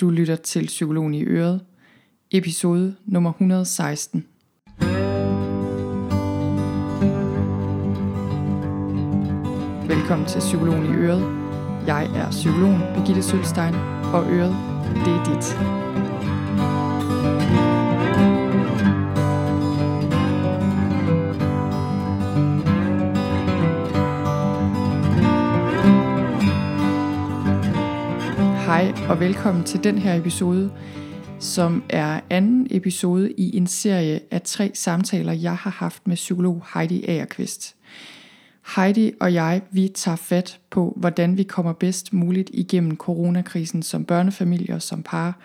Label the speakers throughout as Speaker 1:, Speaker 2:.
Speaker 1: Du lytter til Psykologen i Øret, episode nummer 116. Velkommen til Psykologen i Øret. Jeg er psykologen Birgitte Sølstein, og Øret, det er dit. Og velkommen til den her episode, som er anden episode i en serie af tre samtaler, jeg har haft med psykolog Heidi Agerqvist. Heidi og jeg, vi tager fat på, hvordan vi kommer bedst muligt igennem coronakrisen som børnefamilier, som par,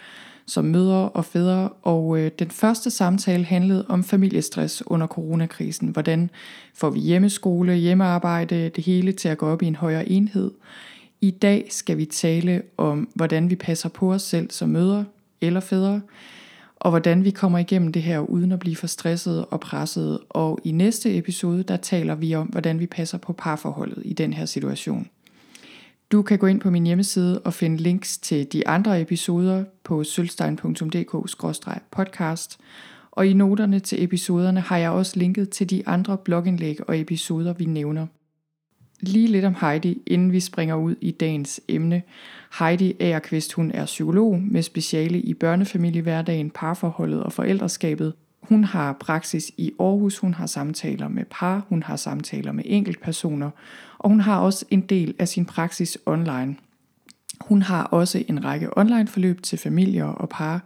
Speaker 1: som mødre og fædre. Og øh, den første samtale handlede om familiestress under coronakrisen. Hvordan får vi hjemmeskole, hjemmearbejde, det hele til at gå op i en højere enhed. I dag skal vi tale om, hvordan vi passer på os selv som mødre eller fædre, og hvordan vi kommer igennem det her uden at blive for stresset og presset. Og i næste episode, der taler vi om, hvordan vi passer på parforholdet i den her situation. Du kan gå ind på min hjemmeside og finde links til de andre episoder på sølvstein.dk-podcast. Og i noterne til episoderne har jeg også linket til de andre blogindlæg og episoder, vi nævner. Lige lidt om Heidi, inden vi springer ud i dagens emne. Heidi Agerqvist, hun er psykolog med speciale i børnefamiliehverdagen, parforholdet og forældreskabet. Hun har praksis i Aarhus, hun har samtaler med par, hun har samtaler med enkeltpersoner, og hun har også en del af sin praksis online. Hun har også en række online forløb til familier og par,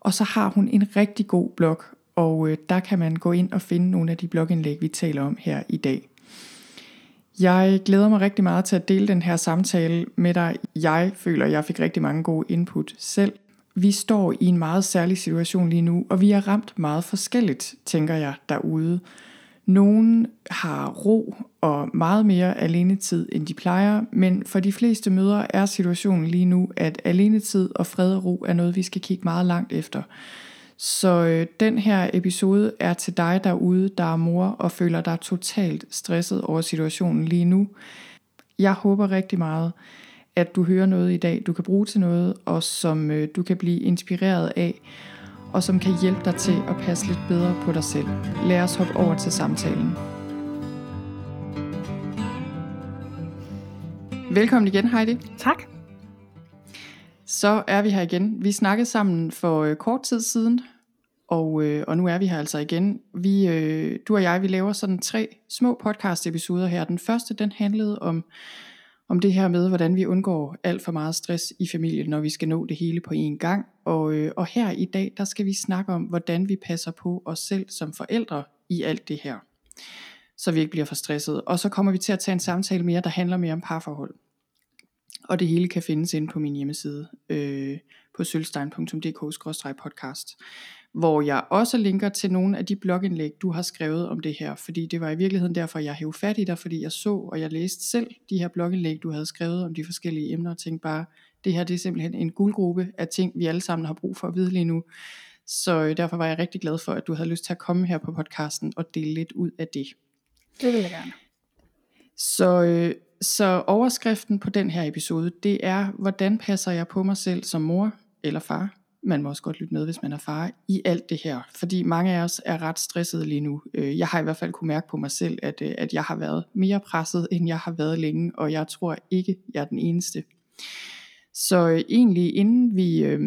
Speaker 1: og så har hun en rigtig god blog, og øh, der kan man gå ind og finde nogle af de blogindlæg, vi taler om her i dag. Jeg glæder mig rigtig meget til at dele den her samtale med dig. Jeg føler, at jeg fik rigtig mange gode input selv. Vi står i en meget særlig situation lige nu, og vi er ramt meget forskelligt, tænker jeg, derude. Nogen har ro og meget mere alenetid, end de plejer, men for de fleste mødre er situationen lige nu, at alenetid og fred og ro er noget, vi skal kigge meget langt efter. Så øh, den her episode er til dig derude, der er mor og føler dig totalt stresset over situationen lige nu. Jeg håber rigtig meget, at du hører noget i dag, du kan bruge til noget, og som øh, du kan blive inspireret af, og som kan hjælpe dig til at passe lidt bedre på dig selv. Lad os hoppe over til samtalen. Velkommen igen, Heidi.
Speaker 2: Tak.
Speaker 1: Så er vi her igen. Vi snakkede sammen for øh, kort tid siden, og, øh, og nu er vi her altså igen. Vi, øh, du og jeg, vi laver sådan tre små podcast episoder her. Den første, den handlede om, om det her med, hvordan vi undgår alt for meget stress i familien, når vi skal nå det hele på én gang. Og, øh, og her i dag, der skal vi snakke om, hvordan vi passer på os selv som forældre i alt det her. Så vi ikke bliver for stresset. Og så kommer vi til at tage en samtale mere, der handler mere om parforhold. Og det hele kan findes inde på min hjemmeside øh, på sølvstein.dk-podcast hvor jeg også linker til nogle af de blogindlæg, du har skrevet om det her, fordi det var i virkeligheden derfor, jeg hævde fat i dig, fordi jeg så, og jeg læste selv de her blogindlæg, du havde skrevet om de forskellige emner, og tænkte bare, det her det er simpelthen en guldgruppe af ting, vi alle sammen har brug for at vide lige nu. Så øh, derfor var jeg rigtig glad for, at du havde lyst til at komme her på podcasten og dele lidt ud af det.
Speaker 2: Det vil jeg gerne.
Speaker 1: Så, øh, så overskriften på den her episode, det er, hvordan passer jeg på mig selv som mor eller far, man må også godt lytte med, hvis man er far, i alt det her. Fordi mange af os er ret stressede lige nu. Øh, jeg har i hvert fald kunne mærke på mig selv, at, øh, at jeg har været mere presset, end jeg har været længe, og jeg tror ikke, jeg er den eneste. Så øh, egentlig inden vi, øh,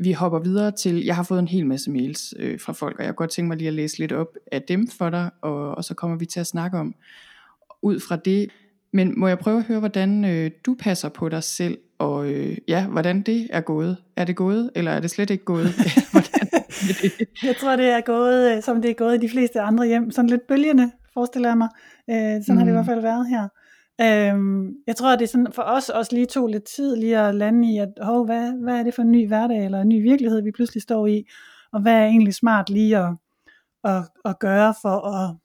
Speaker 1: vi hopper videre til, jeg har fået en hel masse mails øh, fra folk, og jeg kunne godt tænke mig lige at læse lidt op af dem for dig, og, og så kommer vi til at snakke om ud fra det. Men må jeg prøve at høre, hvordan øh, du passer på dig selv og øh, ja, hvordan det er gået. Er det gået, eller er det slet ikke gået?
Speaker 2: Jeg tror, det er gået, øh, som det er gået i de fleste andre hjem. Sådan lidt bølgende, forestiller jeg mig. Øh, sådan mm. har det i hvert fald været her. Øhm, jeg tror, det er sådan, for os også lige tog lidt tid lige at lande i, at hov, hvad, hvad er det for en ny hverdag, eller en ny virkelighed, vi pludselig står i, og hvad er egentlig smart lige at, at, at gøre, for at,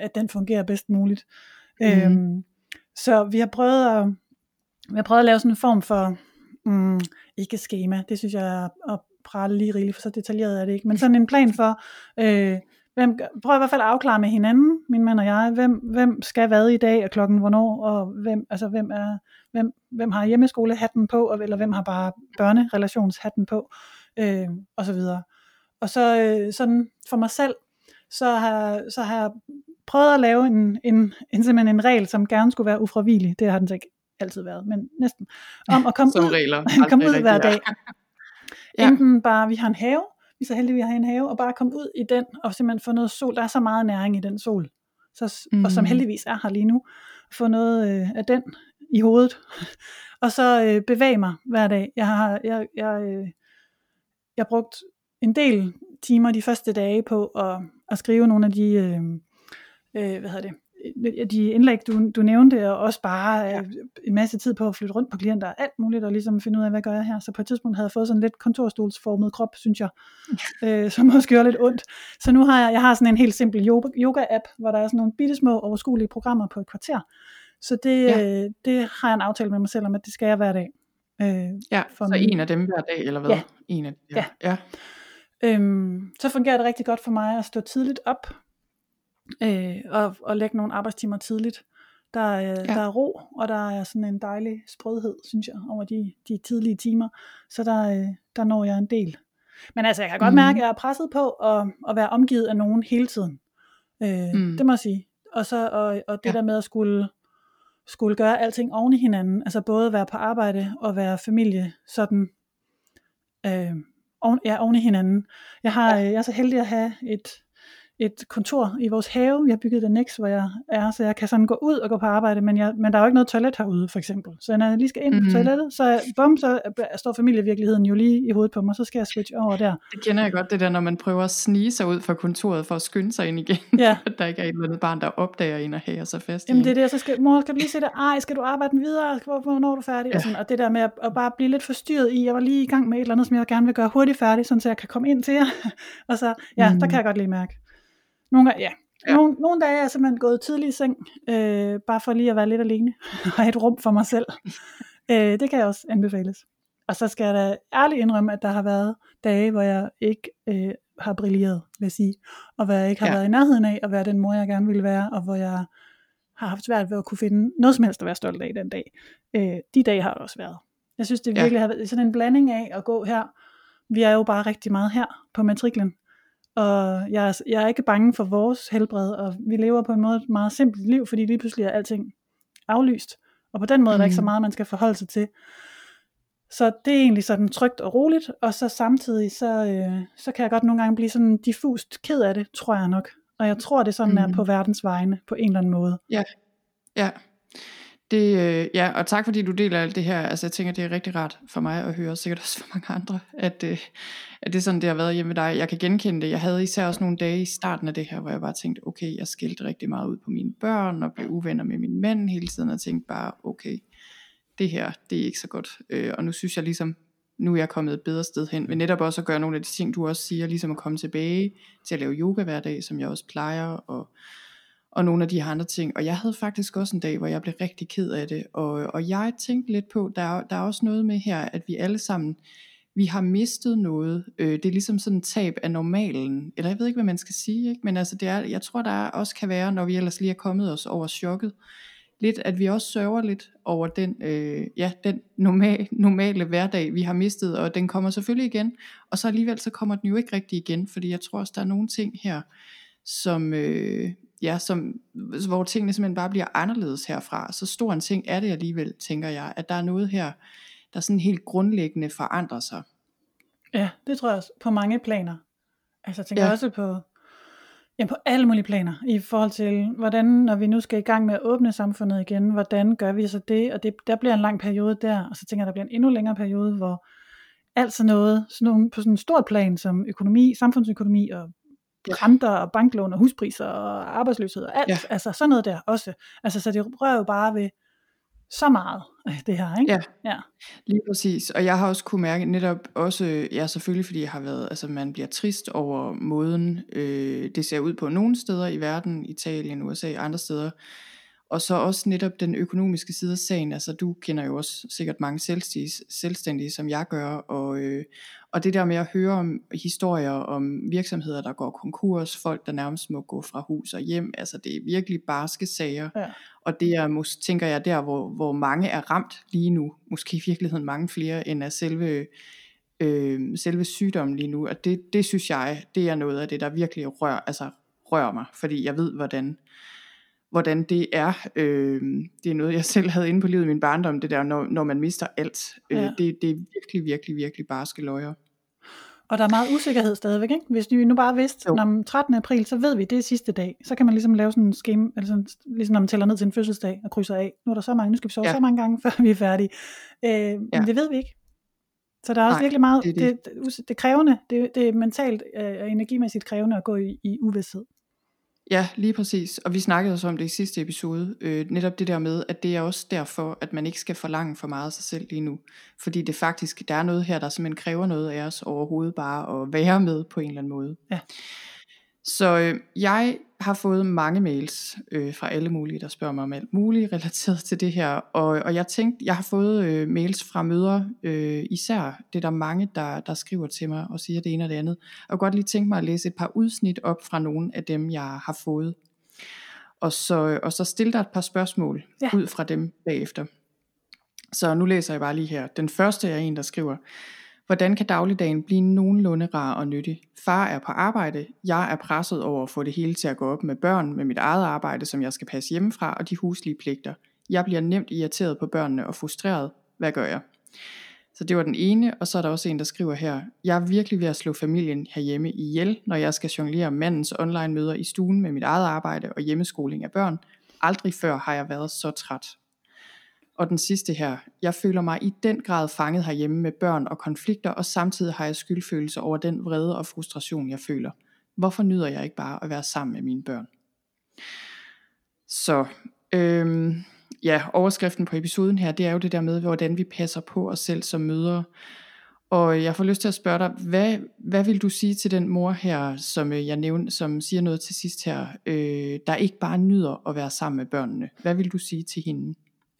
Speaker 2: at den fungerer bedst muligt. Mm. Øhm, så vi har prøvet at vi har prøvet at lave sådan en form for, mm, ikke schema, det synes jeg er at prale lige rigeligt, for så detaljeret er det ikke, men sådan en plan for, øh, hvem, prøv i hvert fald at afklare med hinanden, min mand og jeg, hvem, hvem skal hvad i dag, og klokken hvornår, og hvem, altså, hvem, er, hvem, hvem har hjemmeskolehatten på, og, eller hvem har bare børnerelationshatten på, øh, og så videre. Og så øh, sådan for mig selv, så har, så har jeg prøvet at lave en, en, en, simpelthen en regel, som gerne skulle være ufravigelig. Det har den så ikke altid været, men næsten. Om at komme
Speaker 1: Som
Speaker 2: ud,
Speaker 1: regler.
Speaker 2: komme ud hver dag.
Speaker 1: Ja.
Speaker 2: Enten bare, vi har en have, vi er så heldige, vi har en have, og bare komme ud i den, og simpelthen få noget sol. Der er så meget næring i den sol, så, mm. og som
Speaker 1: Mhm.
Speaker 2: heldigvis er her lige nu. Få noget øh, af den i hovedet. og så øh, bevæge mig hver dag. Jeg har, jeg, jeg, øh, jeg brugt en del timer de første dage på at, at skrive nogle af de, øh, øh, hvad hedder det, øh, de indlæg, du, du nævnte, og også bare øh, en masse tid på at flytte rundt på klienter og alt muligt, og ligesom finde ud af, hvad gør jeg her. Så på et tidspunkt havde jeg fået sådan lidt kontorstolsformet krop, synes jeg, øh, som måske gjorde lidt ondt. Så nu har jeg, jeg har sådan en helt simpel yoga- yoga-app, hvor der er sådan nogle bitte små overskuelige programmer på et kvarter. Så det,
Speaker 1: Ja.
Speaker 2: ja. øh, det har jeg en aftale med mig selv om, at det skal jeg hver dag. Øh,
Speaker 1: Ja,
Speaker 2: for
Speaker 1: så
Speaker 2: min-
Speaker 1: en af dem hver dag, eller hvad?
Speaker 2: Ja.
Speaker 1: En af dem,
Speaker 2: Ja.
Speaker 1: ja.
Speaker 2: Øhm, så fungerer det rigtig godt for mig at stå tidligt op øh, og, og lægge nogle arbejdstimer tidligt. Der, er, ja. der er ro, og der er sådan en dejlig sprødhed, synes jeg, over de, de tidlige timer. Så der, øh, der når jeg en del. Men altså, jeg kan godt
Speaker 1: Mhm.
Speaker 2: mærke, at jeg er presset på at, at være omgivet af nogen hele tiden. Øh,
Speaker 1: Mm.
Speaker 2: Det må jeg sige. Og, så, og, og det
Speaker 1: Ja.
Speaker 2: der med at skulle, skulle gøre alting oven i hinanden, altså både være på arbejde og være familie, sådan øh, oven, ja, oven i hinanden. Jeg, har, ja. jeg er så heldig at have et, et kontor i vores have. Vi har bygget et annex, hvor jeg er, så jeg kan sådan gå ud og gå på arbejde, men, jeg, men der er jo ikke noget toilet herude, for eksempel. Så når jeg lige skal ind
Speaker 1: Mhm.
Speaker 2: på toilettet, så, bum, så står familievirkeligheden jo lige i hovedet på mig, så skal jeg switche over der.
Speaker 1: Det kender jeg godt, det der, når man prøver at snige sig ud fra kontoret for at skynde sig ind igen.
Speaker 2: Ja.
Speaker 1: at der ikke er et eller andet barn, der opdager en og hæger sig fast
Speaker 2: Jamen det er det, så skal, mor, skal du lige se det? Ej, skal du arbejde videre? Hvornår er du færdig? Ja. Og, sådan, og det der med at, at, bare blive lidt forstyrret i, jeg var lige i gang med et eller andet, som jeg gerne vil gøre hurtigt færdigt, sådan så jeg kan komme ind til jer. og så, ja, mm. der
Speaker 1: Mhm.
Speaker 2: kan jeg godt lige mærke. Nogle, ja.
Speaker 1: Ja.
Speaker 2: Ja. Nogle, nogle dage er jeg simpelthen gået tidligt i seng, øh, bare for lige at være lidt alene, og have et rum for mig selv. øh, det kan jeg også anbefales. Og så skal jeg da ærligt indrømme, at der har været dage, hvor jeg ikke øh, har brilleret, vil jeg sige. Og hvor jeg ikke har
Speaker 1: Ja.
Speaker 2: ja. været i nærheden af at være den mor, jeg gerne ville være, og hvor jeg har haft svært ved at kunne finde noget som helst at være stolt af den dag. Øh, de dage har det også været. Jeg synes, det
Speaker 1: Ja.
Speaker 2: virkelig har været sådan en blanding af at gå her. Vi er jo bare rigtig meget her på matriklen. Og jeg er, jeg er ikke bange for vores helbred, og vi lever på en måde et meget simpelt liv, fordi lige pludselig er alting aflyst. Og på den måde mm. er der ikke så
Speaker 1: Mhm.
Speaker 2: meget, man skal forholde sig til. Så det er egentlig sådan trygt og roligt, og så samtidig, så, øh, så kan jeg godt nogle gange blive sådan diffust ked af det, tror jeg nok. Og jeg tror, det sådan mm. er på verdens vegne, på en eller anden måde.
Speaker 1: Ja. Det, øh, ja, og tak fordi du deler alt det her. Altså jeg tænker, det er rigtig rart for mig at høre, og sikkert også for mange andre, at, øh, at det er sådan, det har været hjemme med dig. Jeg kan genkende det. Jeg havde især også nogle dage i starten af det her, hvor jeg bare tænkte, okay, jeg skilte rigtig meget ud på mine børn, og blev uvenner med min mand hele tiden, og tænkte bare, okay, det her, det er ikke så godt. Øh, og nu synes jeg ligesom, nu er jeg kommet et bedre sted hen, men netop også at gøre nogle af de ting, du også siger, ligesom at komme tilbage til at lave yoga hver dag, som jeg også plejer, og og nogle af de her andre ting. Og jeg havde faktisk også en dag, hvor jeg blev rigtig ked af det. Og, og jeg tænkte lidt på, der er, der er også noget med her, at vi alle sammen, vi har mistet noget. Øh, det er ligesom sådan et tab af normalen. Eller jeg ved ikke, hvad man skal sige. Ikke? Men altså, det er, jeg tror, der er, også kan være, når vi ellers lige er kommet os over chokket, lidt, at vi også sørger lidt over den, øh, ja, den normal, normale hverdag, vi har mistet, og den kommer selvfølgelig igen, og så alligevel så kommer den jo ikke rigtig igen, fordi jeg tror også, der er nogle ting her, som, øh, ja, som, hvor tingene simpelthen bare bliver anderledes herfra. Så stor en ting er det alligevel, tænker jeg, at der er noget her, der sådan helt grundlæggende forandrer sig.
Speaker 2: Ja, det tror jeg også, på mange planer. Altså jeg tænker
Speaker 1: Ja.
Speaker 2: også på, ja, på alle mulige planer, i forhold til, hvordan, når vi nu skal i gang med at åbne samfundet igen, hvordan gør vi så det, og det, der bliver en lang periode der, og så tænker jeg, der bliver en endnu længere periode, hvor alt sådan noget, sådan nogle, på sådan en stor plan, som økonomi, samfundsøkonomi, og renter, og banklån, og huspriser, og arbejdsløshed, og alt,
Speaker 1: Ja.
Speaker 2: ja. altså sådan noget der også. Altså så det rører jo bare ved så meget, af det her, ikke?
Speaker 1: Ja.
Speaker 2: ja.
Speaker 1: Lige præcis, og jeg har også kunne mærke netop også, ja selvfølgelig fordi jeg har været, altså man bliver trist over måden, øh, det ser ud på nogle steder i verden, Italien, USA, andre steder, Og så også netop den økonomiske side af sagen, altså du kender jo også sikkert mange selvstændige, selvstændige som jeg gør, og, øh, og det der med at høre om historier om virksomheder, der går konkurs, folk der nærmest må gå fra hus og hjem, altså det er virkelig barske sager, ja. og det er, tænker jeg, der hvor, hvor mange er ramt lige nu, måske i virkeligheden mange flere end af selve øh, selve sygdommen lige nu, og det, det synes jeg, det er noget af det, der virkelig rører, altså rører mig, fordi jeg ved, hvordan, hvordan det er. Øh, det er noget, jeg selv havde inde på livet i min barndom, det der, når, når man mister alt. Øh, ja. det, det er virkelig, virkelig, virkelig barske løjer.
Speaker 2: Og der er meget usikkerhed stadigvæk, ikke? Hvis vi nu bare vidste, jo. når 13. april, så ved vi, det er sidste dag. Så kan man ligesom lave sådan en scheme, eller sådan, ligesom når man tæller ned til en fødselsdag og krydser af. Nu er der så mange, nu skal vi sove ja. så mange gange, før vi er færdige. Øh, ja. Men det ved vi ikke. Så der er også Nej, virkelig meget, det, det. Det, det, det krævende, det, det er mentalt øh, og energimæssigt krævende at gå i, i uvidshed.
Speaker 1: Ja, lige præcis. Og vi snakkede også om det i sidste episode. Øh, netop det der med, at det er også derfor, at man ikke skal forlange for meget af sig selv lige nu. Fordi det faktisk, der er noget her, der simpelthen kræver noget af os overhovedet bare at være med på en eller anden måde. Ja. Så øh, jeg har fået mange mails øh, fra alle mulige, der spørger mig om alt muligt relateret til det her. Og, og jeg tænkte, jeg har fået øh, mails fra møder, øh, især det er der mange, der, der skriver til mig og siger det ene og det andet. Og jeg godt lige tænke mig at læse et par udsnit op fra nogle af dem, jeg har fået. Og så, og så stille dig et par spørgsmål ja. ud fra dem bagefter. Så nu læser jeg bare lige her. Den første er en, der skriver, Hvordan kan dagligdagen blive nogenlunde rar og nyttig? Far er på arbejde, jeg er presset over at få det hele til at gå op med børn, med mit eget arbejde, som jeg skal passe hjemmefra, og de huslige pligter. Jeg bliver nemt irriteret på børnene og frustreret. Hvad gør jeg? Så det var den ene, og så er der også en, der skriver her, jeg er virkelig ved at slå familien herhjemme ihjel, når jeg skal jonglere mandens online møder i stuen med mit eget arbejde og hjemmeskoling af børn. Aldrig før har jeg været så træt. Og den sidste her, jeg føler mig i den grad fanget herhjemme med børn og konflikter, og samtidig har jeg skyldfølelse over den vrede og frustration, jeg føler. Hvorfor nyder jeg ikke bare at være sammen med mine børn? Så øhm, ja, overskriften på episoden her, det er jo det der med, hvordan vi passer på os selv som mødre. Og jeg får lyst til at spørge dig, hvad, hvad vil du sige til den mor her, som øh, jeg nævnte, som siger noget til sidst her, øh, der ikke bare nyder at være sammen med børnene? Hvad vil du sige til hende?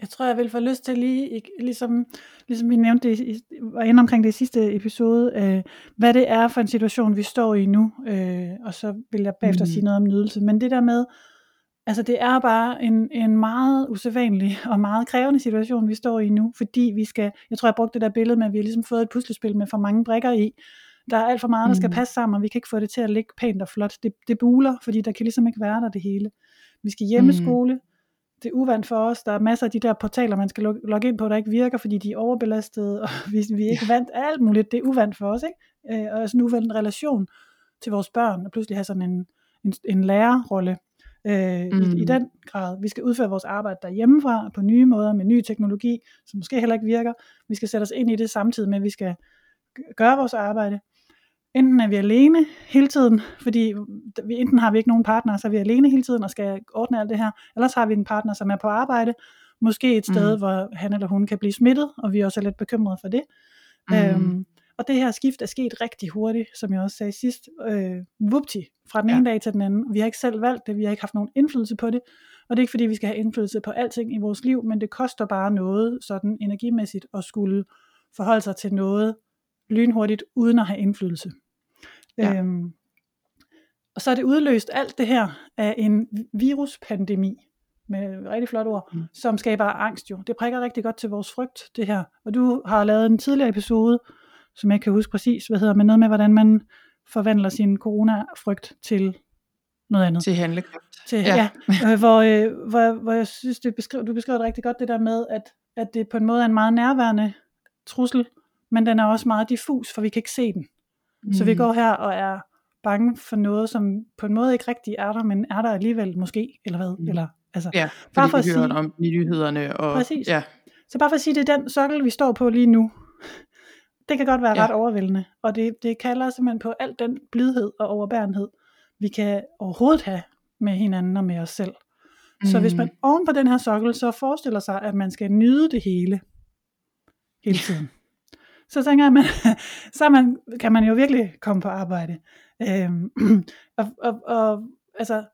Speaker 2: Jeg tror, jeg vil få lyst til lige, ligesom, ligesom vi nævnte det, var inde omkring det i sidste episode, øh, hvad det er for en situation, vi står i nu, øh, og så vil jeg bagefter mm. sige noget om nydelse. Men det der med, altså det er bare en, en meget usædvanlig og meget krævende situation, vi står i nu, fordi vi skal, jeg tror, jeg brugte det der billede med, at vi har ligesom fået et puslespil med for mange brikker i, der er alt for meget, der skal mm. passe sammen, og vi kan ikke få det til at ligge pænt og flot. Det, det buler, fordi der kan ligesom ikke være der det hele. Vi skal hjemmeskole, mm det er uvandt for os. Der er masser af de der portaler, man skal logge ind på, der ikke virker, fordi de er overbelastede, og vi, vi er ikke ja. vant alt muligt. Det er uvandt for os, ikke? Øh, og sådan en uvandt relation til vores børn, og pludselig have sådan en, en, en lærerrolle øh, mm. i, i den grad. Vi skal udføre vores arbejde derhjemmefra på nye måder, med ny teknologi, som måske heller ikke virker. Vi skal sætte os ind i det samtidig med, at vi skal gøre vores arbejde enten er vi alene hele tiden, fordi vi, enten har vi ikke nogen partner, så er vi alene hele tiden og skal ordne alt det her, ellers har vi en partner, som er på arbejde, måske et sted, mm. hvor han eller hun kan blive smittet, og vi er også lidt bekymrede for det. Mm. Øhm, og det her skift er sket rigtig hurtigt, som jeg også sagde sidst, øh, vupti, fra den ene ja. dag til den anden. Vi har ikke selv valgt det, vi har ikke haft nogen indflydelse på det, og det er ikke fordi, vi skal have indflydelse på alting i vores liv, men det koster bare noget sådan energimæssigt at skulle forholde sig til noget lynhurtigt, uden at have indflydelse. Ja. Øhm, og så er det udløst alt det her af en viruspandemi, med rigtig flot ord, mm. som skaber angst jo. Det prikker rigtig godt til vores frygt, det her. Og du har lavet en tidligere episode, som jeg kan huske præcis, hvad hedder, men noget med, hvordan man forvandler sin coronafrygt til noget andet.
Speaker 1: Til handlekraft.
Speaker 2: Til, ja, ja øh, hvor, øh, hvor, hvor jeg synes, det beskriver, du beskriver det rigtig godt, det der med, at, at det på en måde er en meget nærværende trussel, men den er også meget diffus, for vi kan ikke se den. Mm. Så vi mm. går her og er bange for noget, som på en måde ikke rigtig er der, men er der alligevel måske, eller hvad? Mm. Eller,
Speaker 1: altså, ja, bare for at sige, om nyhederne. Og,
Speaker 2: præcis. Ja. Så bare for at sige, det er den sokkel, vi står på lige nu. Det kan godt være ja. ret overvældende, og det, det kalder simpelthen på al den blidhed og overbærenhed, vi kan overhovedet have med hinanden og med os selv. Mm. Så hvis mm. man oven på den her sokkel, så forestiller sig, at man skal nyde det hele, hele tiden så tænker jeg, man, så man, kan man jo virkelig komme på arbejde. Øhm, og, og, og altså,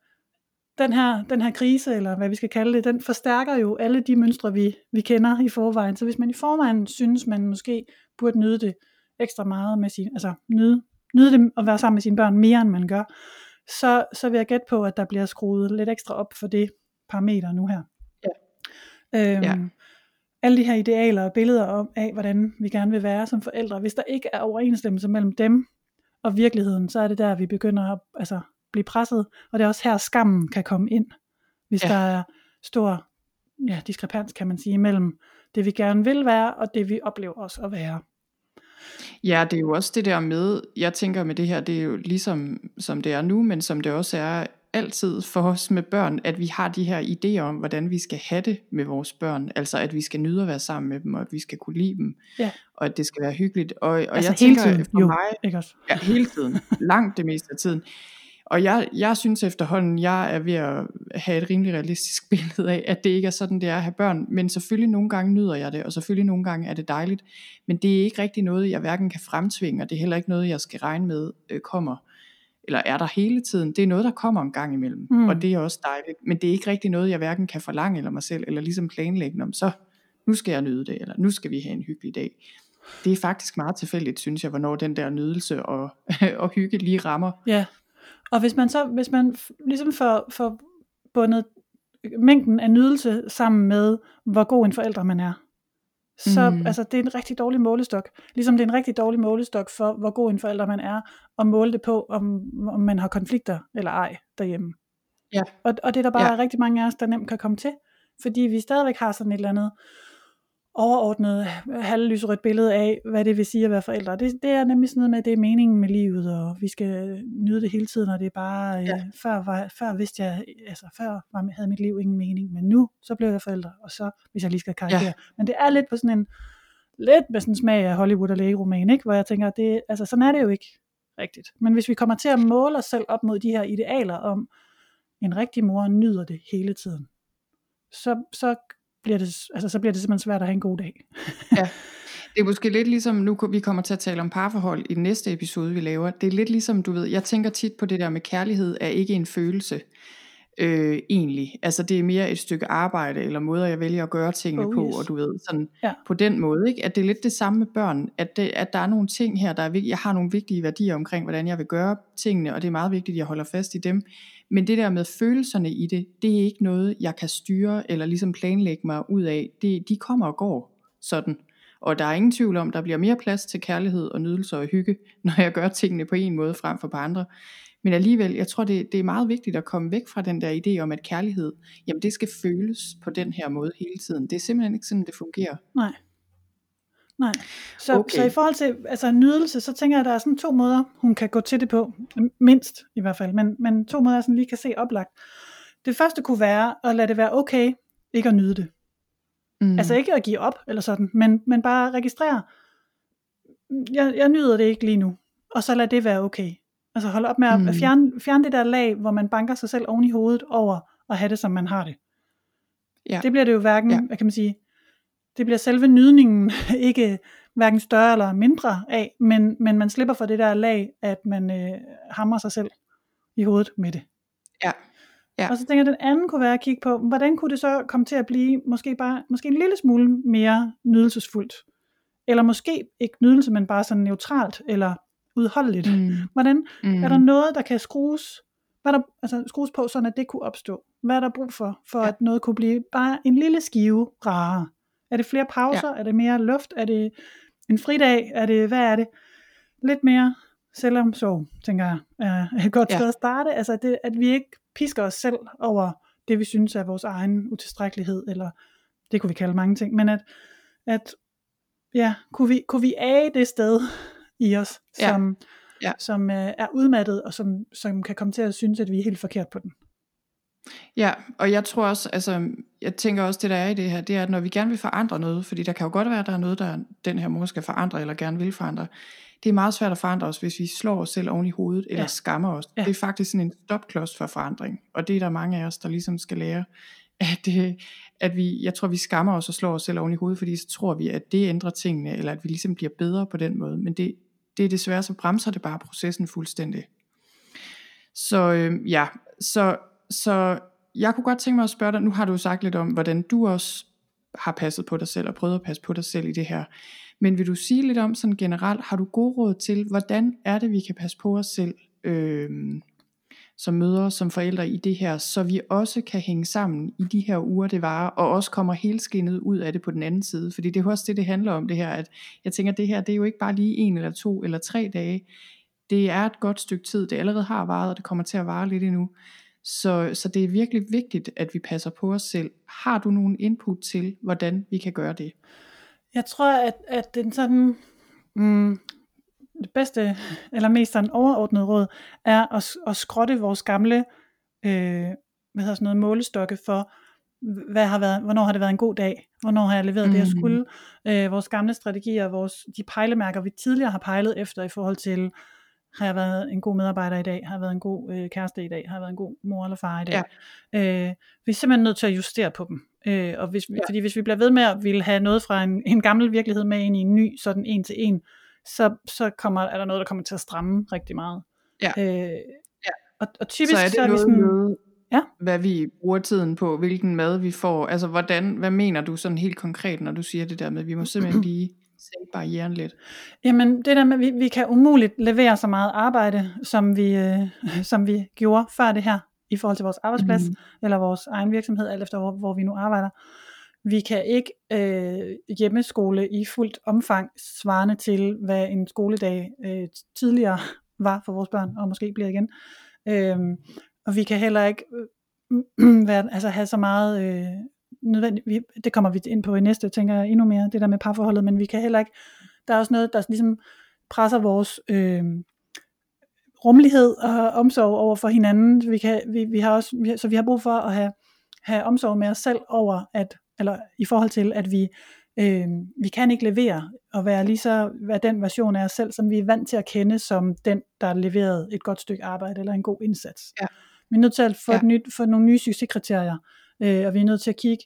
Speaker 2: den her, den her krise, eller hvad vi skal kalde det, den forstærker jo alle de mønstre, vi, vi kender i forvejen. Så hvis man i forvejen synes, man måske burde nyde det ekstra meget med sin, altså nyde, nyde det at være sammen med sine børn mere, end man gør, så, så vil jeg gætte på, at der bliver skruet lidt ekstra op for det parameter nu her. Ja. Øhm, ja. Alle de her idealer og billeder om, af, hvordan vi gerne vil være som forældre, hvis der ikke er overensstemmelse mellem dem og virkeligheden, så er det der, vi begynder at altså, blive presset, og det er også her, skammen kan komme ind, hvis ja. der er stor ja, diskrepans, kan man sige, mellem det, vi gerne vil være, og det, vi oplever os at være.
Speaker 1: Ja, det er jo også det der med, jeg tænker med det her, det er jo ligesom som det er nu, men som det også er altid for os med børn, at vi har de her idéer om, hvordan vi skal have det med vores børn. Altså at vi skal nyde at være sammen med dem, og at vi skal kunne lide dem, ja. og at det skal være hyggeligt. Og, og
Speaker 2: altså
Speaker 1: jeg
Speaker 2: hele
Speaker 1: tænker
Speaker 2: tiden,
Speaker 1: for
Speaker 2: jo,
Speaker 1: mig,
Speaker 2: ikke også?
Speaker 1: ja, hele tiden, langt det meste af tiden. Og jeg, jeg synes efterhånden, jeg er ved at have et rimelig realistisk billede af, at det ikke er sådan, det er at have børn. Men selvfølgelig nogle gange nyder jeg det, og selvfølgelig nogle gange er det dejligt. Men det er ikke rigtig noget, jeg hverken kan fremtvinge, og det er heller ikke noget, jeg skal regne med øh, kommer eller er der hele tiden. Det er noget, der kommer en gang imellem, mm. og det er også dejligt. Men det er ikke rigtig noget, jeg hverken kan forlange eller mig selv, eller ligesom planlægge om, så nu skal jeg nyde det, eller nu skal vi have en hyggelig dag. Det er faktisk meget tilfældigt, synes jeg, hvornår den der nydelse og, og hygge lige rammer.
Speaker 2: Ja, og hvis man så, hvis man ligesom får, får bundet mængden af nydelse sammen med, hvor god en forælder man er, så mm. altså, det er en rigtig dårlig målestok. Ligesom det er en rigtig dårlig målestok for, hvor god en forælder man er, og måle det på, om, om man har konflikter eller ej derhjemme. Ja. Og, og det er der bare ja. rigtig mange af os, der nemt kan komme til, fordi vi stadigvæk har sådan et eller andet overordnet halvlyserødt billede af, hvad det vil sige at være forældre. Det, det er nemlig sådan noget med, at det er meningen med livet, og vi skal nyde det hele tiden, og det er bare, ja. øh, før, var, før vidste jeg, altså før var, havde mit liv ingen mening, men nu, så blev jeg forældre, og så, hvis jeg lige skal karikere. Ja. Men det er lidt på sådan en, lidt med sådan en smag af Hollywood og lægeroman, ikke? hvor jeg tænker, det, altså sådan er det jo ikke rigtigt. Men hvis vi kommer til at måle os selv op mod de her idealer om, en rigtig mor nyder det hele tiden, så, så bliver det, altså, så bliver det simpelthen svært at have en god dag.
Speaker 1: ja. Det er måske lidt ligesom, nu vi kommer til at tale om parforhold i den næste episode, vi laver. Det er lidt ligesom, du ved, jeg tænker tit på det der med kærlighed er ikke en følelse øh, egentlig. Altså det er mere et stykke arbejde, eller måder jeg vælger at gøre tingene oh, på, yes. og du ved, sådan ja. på den måde, ikke? at det er lidt det samme med børn, at, det, at der er nogle ting her, der er vigtige, jeg har nogle vigtige værdier omkring, hvordan jeg vil gøre tingene, og det er meget vigtigt, at jeg holder fast i dem, men det der med følelserne i det, det er ikke noget, jeg kan styre, eller ligesom planlægge mig ud af, det, de kommer og går sådan. Og der er ingen tvivl om, der bliver mere plads til kærlighed og nydelse og hygge, når jeg gør tingene på en måde frem for på andre. Men alligevel, jeg tror, det, det er meget vigtigt at komme væk fra den der idé om, at kærlighed, jamen det skal føles på den her måde hele tiden. Det er simpelthen ikke sådan, det fungerer.
Speaker 2: Nej. Nej. Så, okay. så i forhold til altså, nydelse, så tænker jeg, at der er sådan to måder, hun kan gå til det på. Mindst i hvert fald. Men, men to måder, jeg sådan lige kan se oplagt. Det første kunne være at lade det være okay, ikke at nyde det. Mm. Altså ikke at give op, eller sådan, men, men bare registrere, jeg, jeg nyder det ikke lige nu. Og så lad det være okay. Altså hold op med at mm. fjerne, fjerne det der lag, hvor man banker sig selv oven i hovedet over at have det, som man har det. Ja. Det bliver det jo hverken, ja. hvad kan man sige, det bliver selve nydningen ikke hverken større eller mindre af, men, men man slipper for det der lag, at man øh, hammer sig selv i hovedet med det.
Speaker 1: Ja. ja.
Speaker 2: Og så tænker jeg, at den anden kunne være at kigge på, hvordan kunne det så komme til at blive måske bare måske en lille smule mere nydelsesfuldt? Eller måske ikke nydelse, men bare sådan neutralt, eller udholdeligt. Mm. Hvordan mm. er der noget, der kan skrues, hvad der, altså skrues på, sådan at det kunne opstå? Hvad er der brug for, for ja. at noget kunne blive bare en lille skive rarere? Er det flere pauser? Ja. Er det mere luft? Er det en fridag? Er det, hvad er det? Lidt mere selvomsorg, tænker jeg, er et godt ja. sted at starte. Altså, det, at vi ikke pisker os selv over det, vi synes er vores egen utilstrækkelighed, eller det kunne vi kalde mange ting, men at, at ja, kunne vi, kunne vi age det sted, i os, som, ja. Ja. som øh, er udmattet, og som, som kan komme til at synes, at vi er helt forkert på den.
Speaker 1: Ja, og jeg tror også, altså, jeg tænker også, det der er i det her, det er, at når vi gerne vil forandre noget, fordi der kan jo godt være, at der er noget, der den her mor skal forandre, eller gerne vil forandre, det er meget svært at forandre os, hvis vi slår os selv oven i hovedet, eller ja. skammer os. Ja. Det er faktisk sådan en stopklods for forandring, og det er der mange af os, der ligesom skal lære, at, det, at vi, jeg tror, vi skammer os og slår os selv oven i hovedet, fordi så tror vi, at det ændrer tingene, eller at vi ligesom bliver bedre på den måde. Men det, det er desværre, så bremser det bare processen fuldstændig. Så øh, ja, så, så jeg kunne godt tænke mig at spørge dig, nu har du jo sagt lidt om, hvordan du også har passet på dig selv og prøvet at passe på dig selv i det her. Men vil du sige lidt om sådan generelt, har du god råd til, hvordan er det, vi kan passe på os selv øh, som mødre, som forældre i det her, så vi også kan hænge sammen i de her uger, det varer, og også kommer helskindet ud af det på den anden side. Fordi det er også det, det handler om det her, at jeg tænker, at det her, det er jo ikke bare lige en eller to eller tre dage. Det er et godt stykke tid, det allerede har varet, og det kommer til at vare lidt endnu. Så, så det er virkelig vigtigt, at vi passer på os selv. Har du nogen input til, hvordan vi kan gøre det?
Speaker 2: Jeg tror, at, at den sådan, mm, det bedste, eller mest sådan overordnede råd, er at, at skrotte vores gamle øh, hvad hedder sådan noget, målestokke for, hvad har været, hvornår har det været en god dag, hvornår har jeg leveret mm. det, jeg mm. skulle, øh, vores gamle strategier, vores, de pejlemærker, vi tidligere har pejlet efter i forhold til, har jeg været en god medarbejder i dag, har jeg været en god øh, kæreste i dag, har jeg været en god mor eller far i dag. Ja. Øh, vi er simpelthen nødt til at justere på dem. Øh, og hvis, ja. Fordi hvis vi bliver ved med at ville have noget fra en, en gammel virkelighed med ind i en ny, sådan en til en, så, så kommer, er der noget, der kommer til at stramme rigtig meget.
Speaker 1: Ja. Øh,
Speaker 2: ja. Og, og typisk så er, det så er
Speaker 1: vi
Speaker 2: sådan... Noget,
Speaker 1: ja? hvad vi bruger tiden på, hvilken mad vi får. Altså hvordan, hvad mener du sådan helt konkret, når du siger det der med, at vi må simpelthen lige sænke barrieren lidt?
Speaker 2: Jamen det der med, vi, vi kan umuligt levere så meget arbejde, som vi, øh, som vi gjorde før det her, i forhold til vores arbejdsplads, mm. eller vores egen virksomhed, alt efter hvor, hvor vi nu arbejder. Vi kan ikke øh, hjemmeskole i fuldt omfang svarende til, hvad en skoledag øh, tidligere var for vores børn, og måske bliver igen. Øh, og vi kan heller ikke øh, være, altså have så meget øh, nødvendigt, det kommer vi ind på i næste, tænker jeg endnu mere, det der med parforholdet, men vi kan heller ikke, der er også noget, der ligesom presser vores øh, rummelighed og omsorg over for hinanden. Vi kan, vi, vi har også, vi, så vi har brug for at have, have omsorg med os selv over, at, eller i forhold til, at vi, øh, vi kan ikke levere og være lige så, være den version af os selv, som vi er vant til at kende som den, der leverede et godt stykke arbejde eller en god indsats.
Speaker 1: Ja.
Speaker 2: Vi er nødt til at få, ja. et nyt, få nogle nye succeskriterier, øh, og vi er nødt til at kigge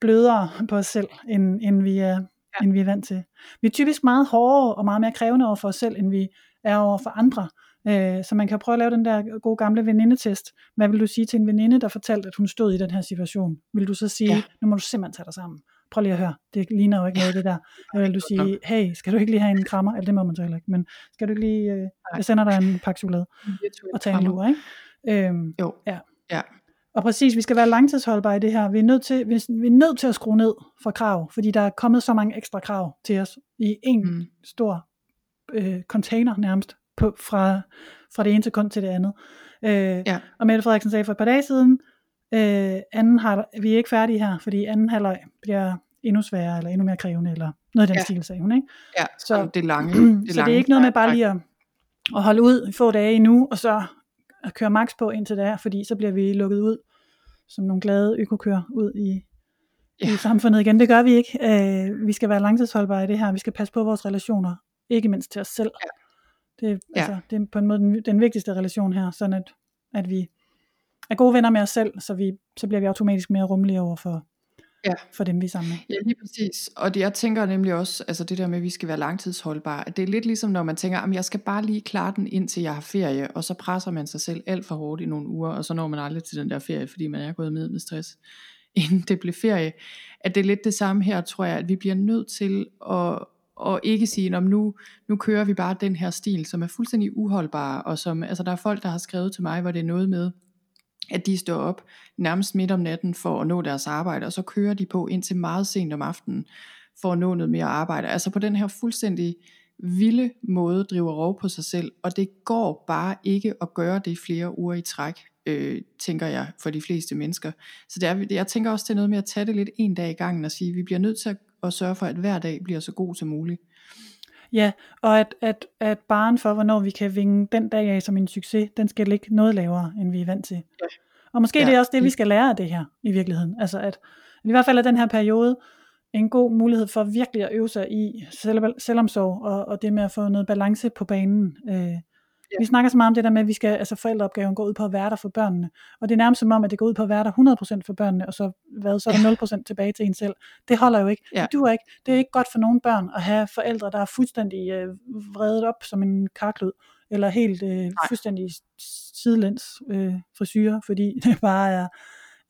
Speaker 2: blødere på os selv, end, end, vi er, ja. end vi er vant til. Vi er typisk meget hårdere og meget mere krævende over for os selv, end vi er over for andre. Øh, så man kan prøve at lave den der gode gamle venindetest. Hvad vil du sige til en veninde, der fortalte, at hun stod i den her situation? Vil du så sige, ja. nu må du simpelthen tage dig sammen. Prøv lige at høre, det ligner jo ikke noget det der. Eller vil du sige, hey, skal du ikke lige have en krammer? Eller det må man så heller ikke, men skal du ikke lige, øh, jeg sender dig en pakke chokolade og tage en lur, ikke? Øhm,
Speaker 1: jo, ja. ja.
Speaker 2: Og præcis, vi skal være langtidsholdbare i det her. Vi er, nødt til, vi er nødt til at skrue ned for krav, fordi der er kommet så mange ekstra krav til os i en mm. stor øh, container nærmest på, fra, fra det ene sekund til det andet. Øh, ja. Og Mette Frederiksen sagde for et par dage siden, øh, anden halvleg, vi er ikke færdige her, fordi anden halvleg bliver endnu sværere, eller endnu mere krævende, eller noget af den ja. stil, sagde hun. Ikke?
Speaker 1: Ja, så det lange. Det
Speaker 2: så lange, det er ikke noget med bare lige at, at holde ud i få dage endnu, og så at køre max på indtil det er, fordi så bliver vi lukket ud som nogle glade økokører ud i, ja. i samfundet igen. Det gør vi ikke. Øh, vi skal være langtidsholdbare i det her. Vi skal passe på vores relationer, ikke mindst til os selv. Ja. Det, ja. altså, det er på en måde den, den vigtigste relation her, sådan at, at vi er gode venner med os selv, så, vi, så bliver vi automatisk mere rummelige over for, ja. for dem, vi er sammen med.
Speaker 1: Ja, lige præcis. Og det, jeg tænker nemlig også, altså det der med, at vi skal være langtidsholdbare, at det er lidt ligesom, når man tænker, at jeg skal bare lige klare den, indtil jeg har ferie, og så presser man sig selv alt for hårdt i nogle uger, og så når man aldrig til den der ferie, fordi man er gået med med stress, inden det bliver ferie. At det er lidt det samme her, tror jeg, at vi bliver nødt til at, og ikke sige, om nu, nu kører vi bare den her stil, som er fuldstændig uholdbar, og som, altså der er folk, der har skrevet til mig, hvor det er noget med, at de står op nærmest midt om natten for at nå deres arbejde, og så kører de på indtil meget sent om aftenen, for at nå noget mere arbejde. Altså på den her fuldstændig vilde måde driver rov på sig selv, og det går bare ikke at gøre det flere uger i træk, øh, tænker jeg, for de fleste mennesker. Så det er, jeg tænker også, det er noget med at tage det lidt en dag i gangen og sige, at vi bliver nødt til at sørge for, at hver dag bliver så god som muligt.
Speaker 2: Ja, og at, at, at barn for, hvornår vi kan vinge den dag af som en succes, den skal ligge noget lavere, end vi er vant til. Ja. Og måske ja. det er også det, vi skal lære af det her i virkeligheden. Altså at, at i hvert fald er den her periode en god mulighed for virkelig at øve sig i selv, selvomsorg og, og det med at få noget balance på banen. Øh, Ja. Vi snakker så meget om det der med, at vi skal, altså forældreopgaven går ud på at være der for børnene. Og det er nærmest som om, at det går ud på at være der 100% for børnene, og så, hvad, så er der 0% tilbage til en selv. Det holder jo ikke. Ja. Det duer ikke. Det er ikke godt for nogen børn at have forældre, der er fuldstændig øh, vredet op som en karklud, eller helt øh, fuldstændig sidelæns øh, frisyrer, fordi det bare er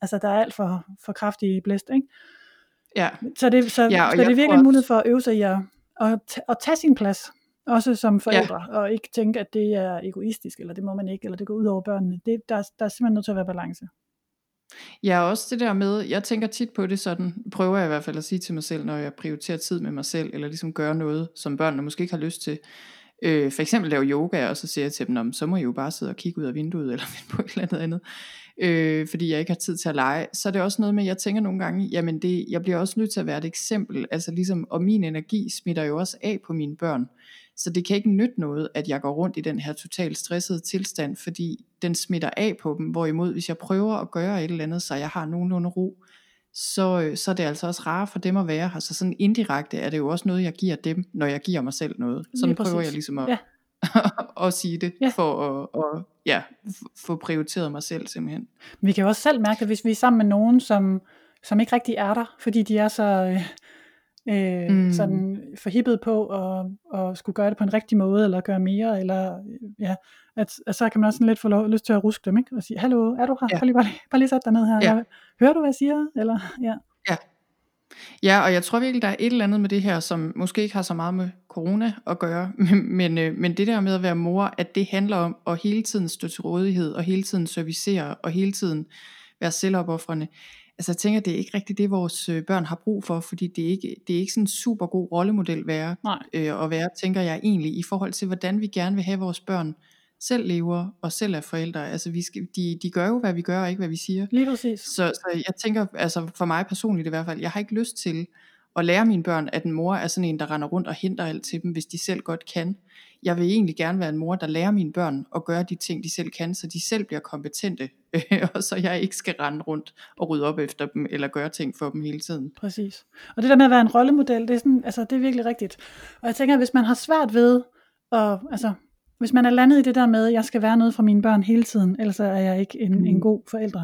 Speaker 2: Altså, der er alt for, for kraftig blæst, ikke?
Speaker 1: Ja.
Speaker 2: Så det, så,
Speaker 1: Ja,
Speaker 2: så det er virkelig en mulighed for at øve sig i at, at, at tage sin plads, også som forældre, ja. og ikke tænke, at det er egoistisk, eller det må man ikke, eller det går ud over børnene. Det, der, er- der er simpelthen nødt til at være balance.
Speaker 1: Ja, også det der med, jeg tænker tit på det sådan, prøver jeg i hvert fald at sige til mig selv, når jeg prioriterer tid med mig selv, eller ligesom gøre noget, som børnene måske ikke har lyst til. Øh, for eksempel lave yoga, og så siger jeg til dem, "Nå, men så må I jo bare sidde og kigge ud af vinduet, eller finde på et eller andet andet, øh, fordi jeg ikke har tid til at lege. Så er det også noget med, jeg tænker nogle gange, jamen det, jeg bliver også nødt til at være et eksempel, altså ligesom, og min energi smitter jo også af på mine børn. Så det kan ikke nytte noget, at jeg går rundt i den her totalt stressede tilstand, fordi den smitter af på dem. Hvorimod, hvis jeg prøver at gøre et eller andet, så jeg har nogenlunde ro, så, øh, så er det altså også rarere for dem at være her. Så sådan indirekte er det jo også noget, jeg giver dem, når jeg giver mig selv noget. Sådan prøver jeg ligesom at,
Speaker 2: Ja.
Speaker 1: at sige det,
Speaker 2: Ja.
Speaker 1: for at, at ja, få prioriteret mig selv simpelthen.
Speaker 2: Vi kan jo også selv mærke, at hvis vi er sammen med nogen, som, som ikke rigtig er der, fordi de er så øh, øh,
Speaker 1: Mm.
Speaker 2: sådan forhippet på at, at skulle gøre det på en rigtig måde, eller gøre mere, eller ja, at, at så kan man også sådan lidt få lov, lyst til at ruske dem, ikke? og sige, hallo, er du her?
Speaker 1: Ja.
Speaker 2: Ja. Bare, lige, bare, lige, bare lige sæt dig ned her.
Speaker 1: Ja.
Speaker 2: Ja. Hører du, hvad jeg siger? Eller, ja.
Speaker 1: Ja, og jeg tror virkelig, der er et eller andet med det her, som måske ikke har så meget med corona at gøre, men, men, øh, men det der med at være mor, at det handler om at hele tiden stå til rådighed, og hele tiden servicere, og hele tiden være selvopoffrende. Altså jeg tænker, det er ikke rigtigt det, vores øh, børn har brug for, fordi det er ikke, det er ikke sådan en super god rollemodel være, øh, at være, tænker jeg egentlig, i forhold til, hvordan vi gerne vil have vores børn selv lever, og selv er forældre. Altså vi skal, de, de gør jo, hvad vi gør, og ikke hvad vi siger.
Speaker 2: Lige præcis.
Speaker 1: Så, så jeg tænker, altså for mig personligt i hvert fald, jeg har ikke lyst til at lære mine børn, at en mor er sådan en, der render rundt og henter alt til dem, hvis de selv godt kan. Jeg vil egentlig gerne være en mor, der lærer mine børn at gøre de ting, de selv kan, så de selv bliver kompetente, og så jeg ikke skal rende rundt og rydde op efter dem, eller gøre ting for dem hele tiden.
Speaker 2: Præcis. Og det der med at være en rollemodel, det er, sådan, altså, det er virkelig rigtigt. Og jeg tænker, hvis man har svært ved, at, altså, hvis man er landet i det der med, at jeg skal være noget for mine børn hele tiden, ellers er jeg ikke en,
Speaker 1: Mm.
Speaker 2: en god forælder.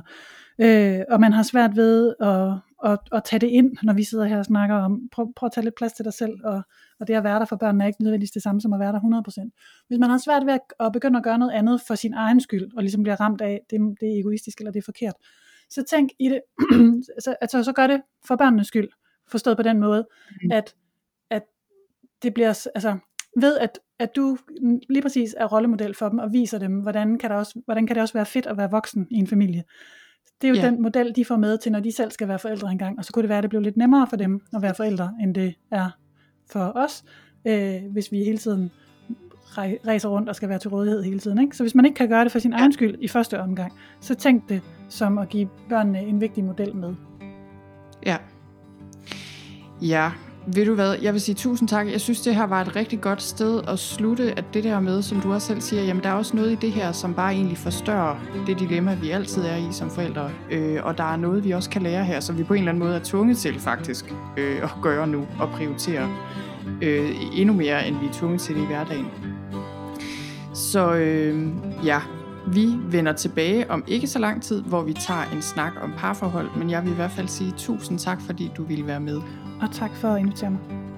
Speaker 2: Øh, og man har svært ved at, at, at tage det ind, når vi sidder her og snakker om, prøv, prøv at tage lidt plads til dig selv, og, og det at være der for børnene er ikke nødvendigvis det samme som at være der 100%. Hvis man har svært ved at, at begynde at gøre noget andet for sin egen skyld, og ligesom bliver ramt af, det, det er egoistisk eller det er forkert, så tænk i det, så, altså, så gør det for børnenes skyld, forstået på den måde,
Speaker 1: Mm.
Speaker 2: at, at det bliver, altså, ved at, at du lige præcis er rollemodel for dem, og viser dem, hvordan kan, der også, hvordan kan det også være fedt at være voksen i en familie. Det er jo Ja. den model, de får med til, når de selv skal være forældre engang, og så kunne det være, at det blev lidt nemmere for dem at være forældre, end det er for os, øh, hvis vi hele tiden rej- rejser rundt og skal være til rådighed hele tiden. Ikke? Så hvis man ikke kan gøre det for sin egen skyld i første omgang, så tænk det som at give børnene en vigtig model med.
Speaker 1: Ja. Ja, ved du hvad, jeg vil sige tusind tak. Jeg synes, det her var et rigtig godt sted at slutte, at det der med, som du også selv siger, jamen der er også noget i det her, som bare egentlig forstørrer det dilemma, vi altid er i som forældre. Øh, og der er noget, vi også kan lære her, som vi på en eller anden måde er tvunget til faktisk øh, at gøre nu, og prioritere øh, endnu mere, end vi er tvunget til det i hverdagen. Så øh, ja, vi vender tilbage om ikke så lang tid, hvor vi tager en snak om parforhold, men jeg vil i hvert fald sige tusind tak, fordi du ville være med.
Speaker 2: Og tak for at invitere mig.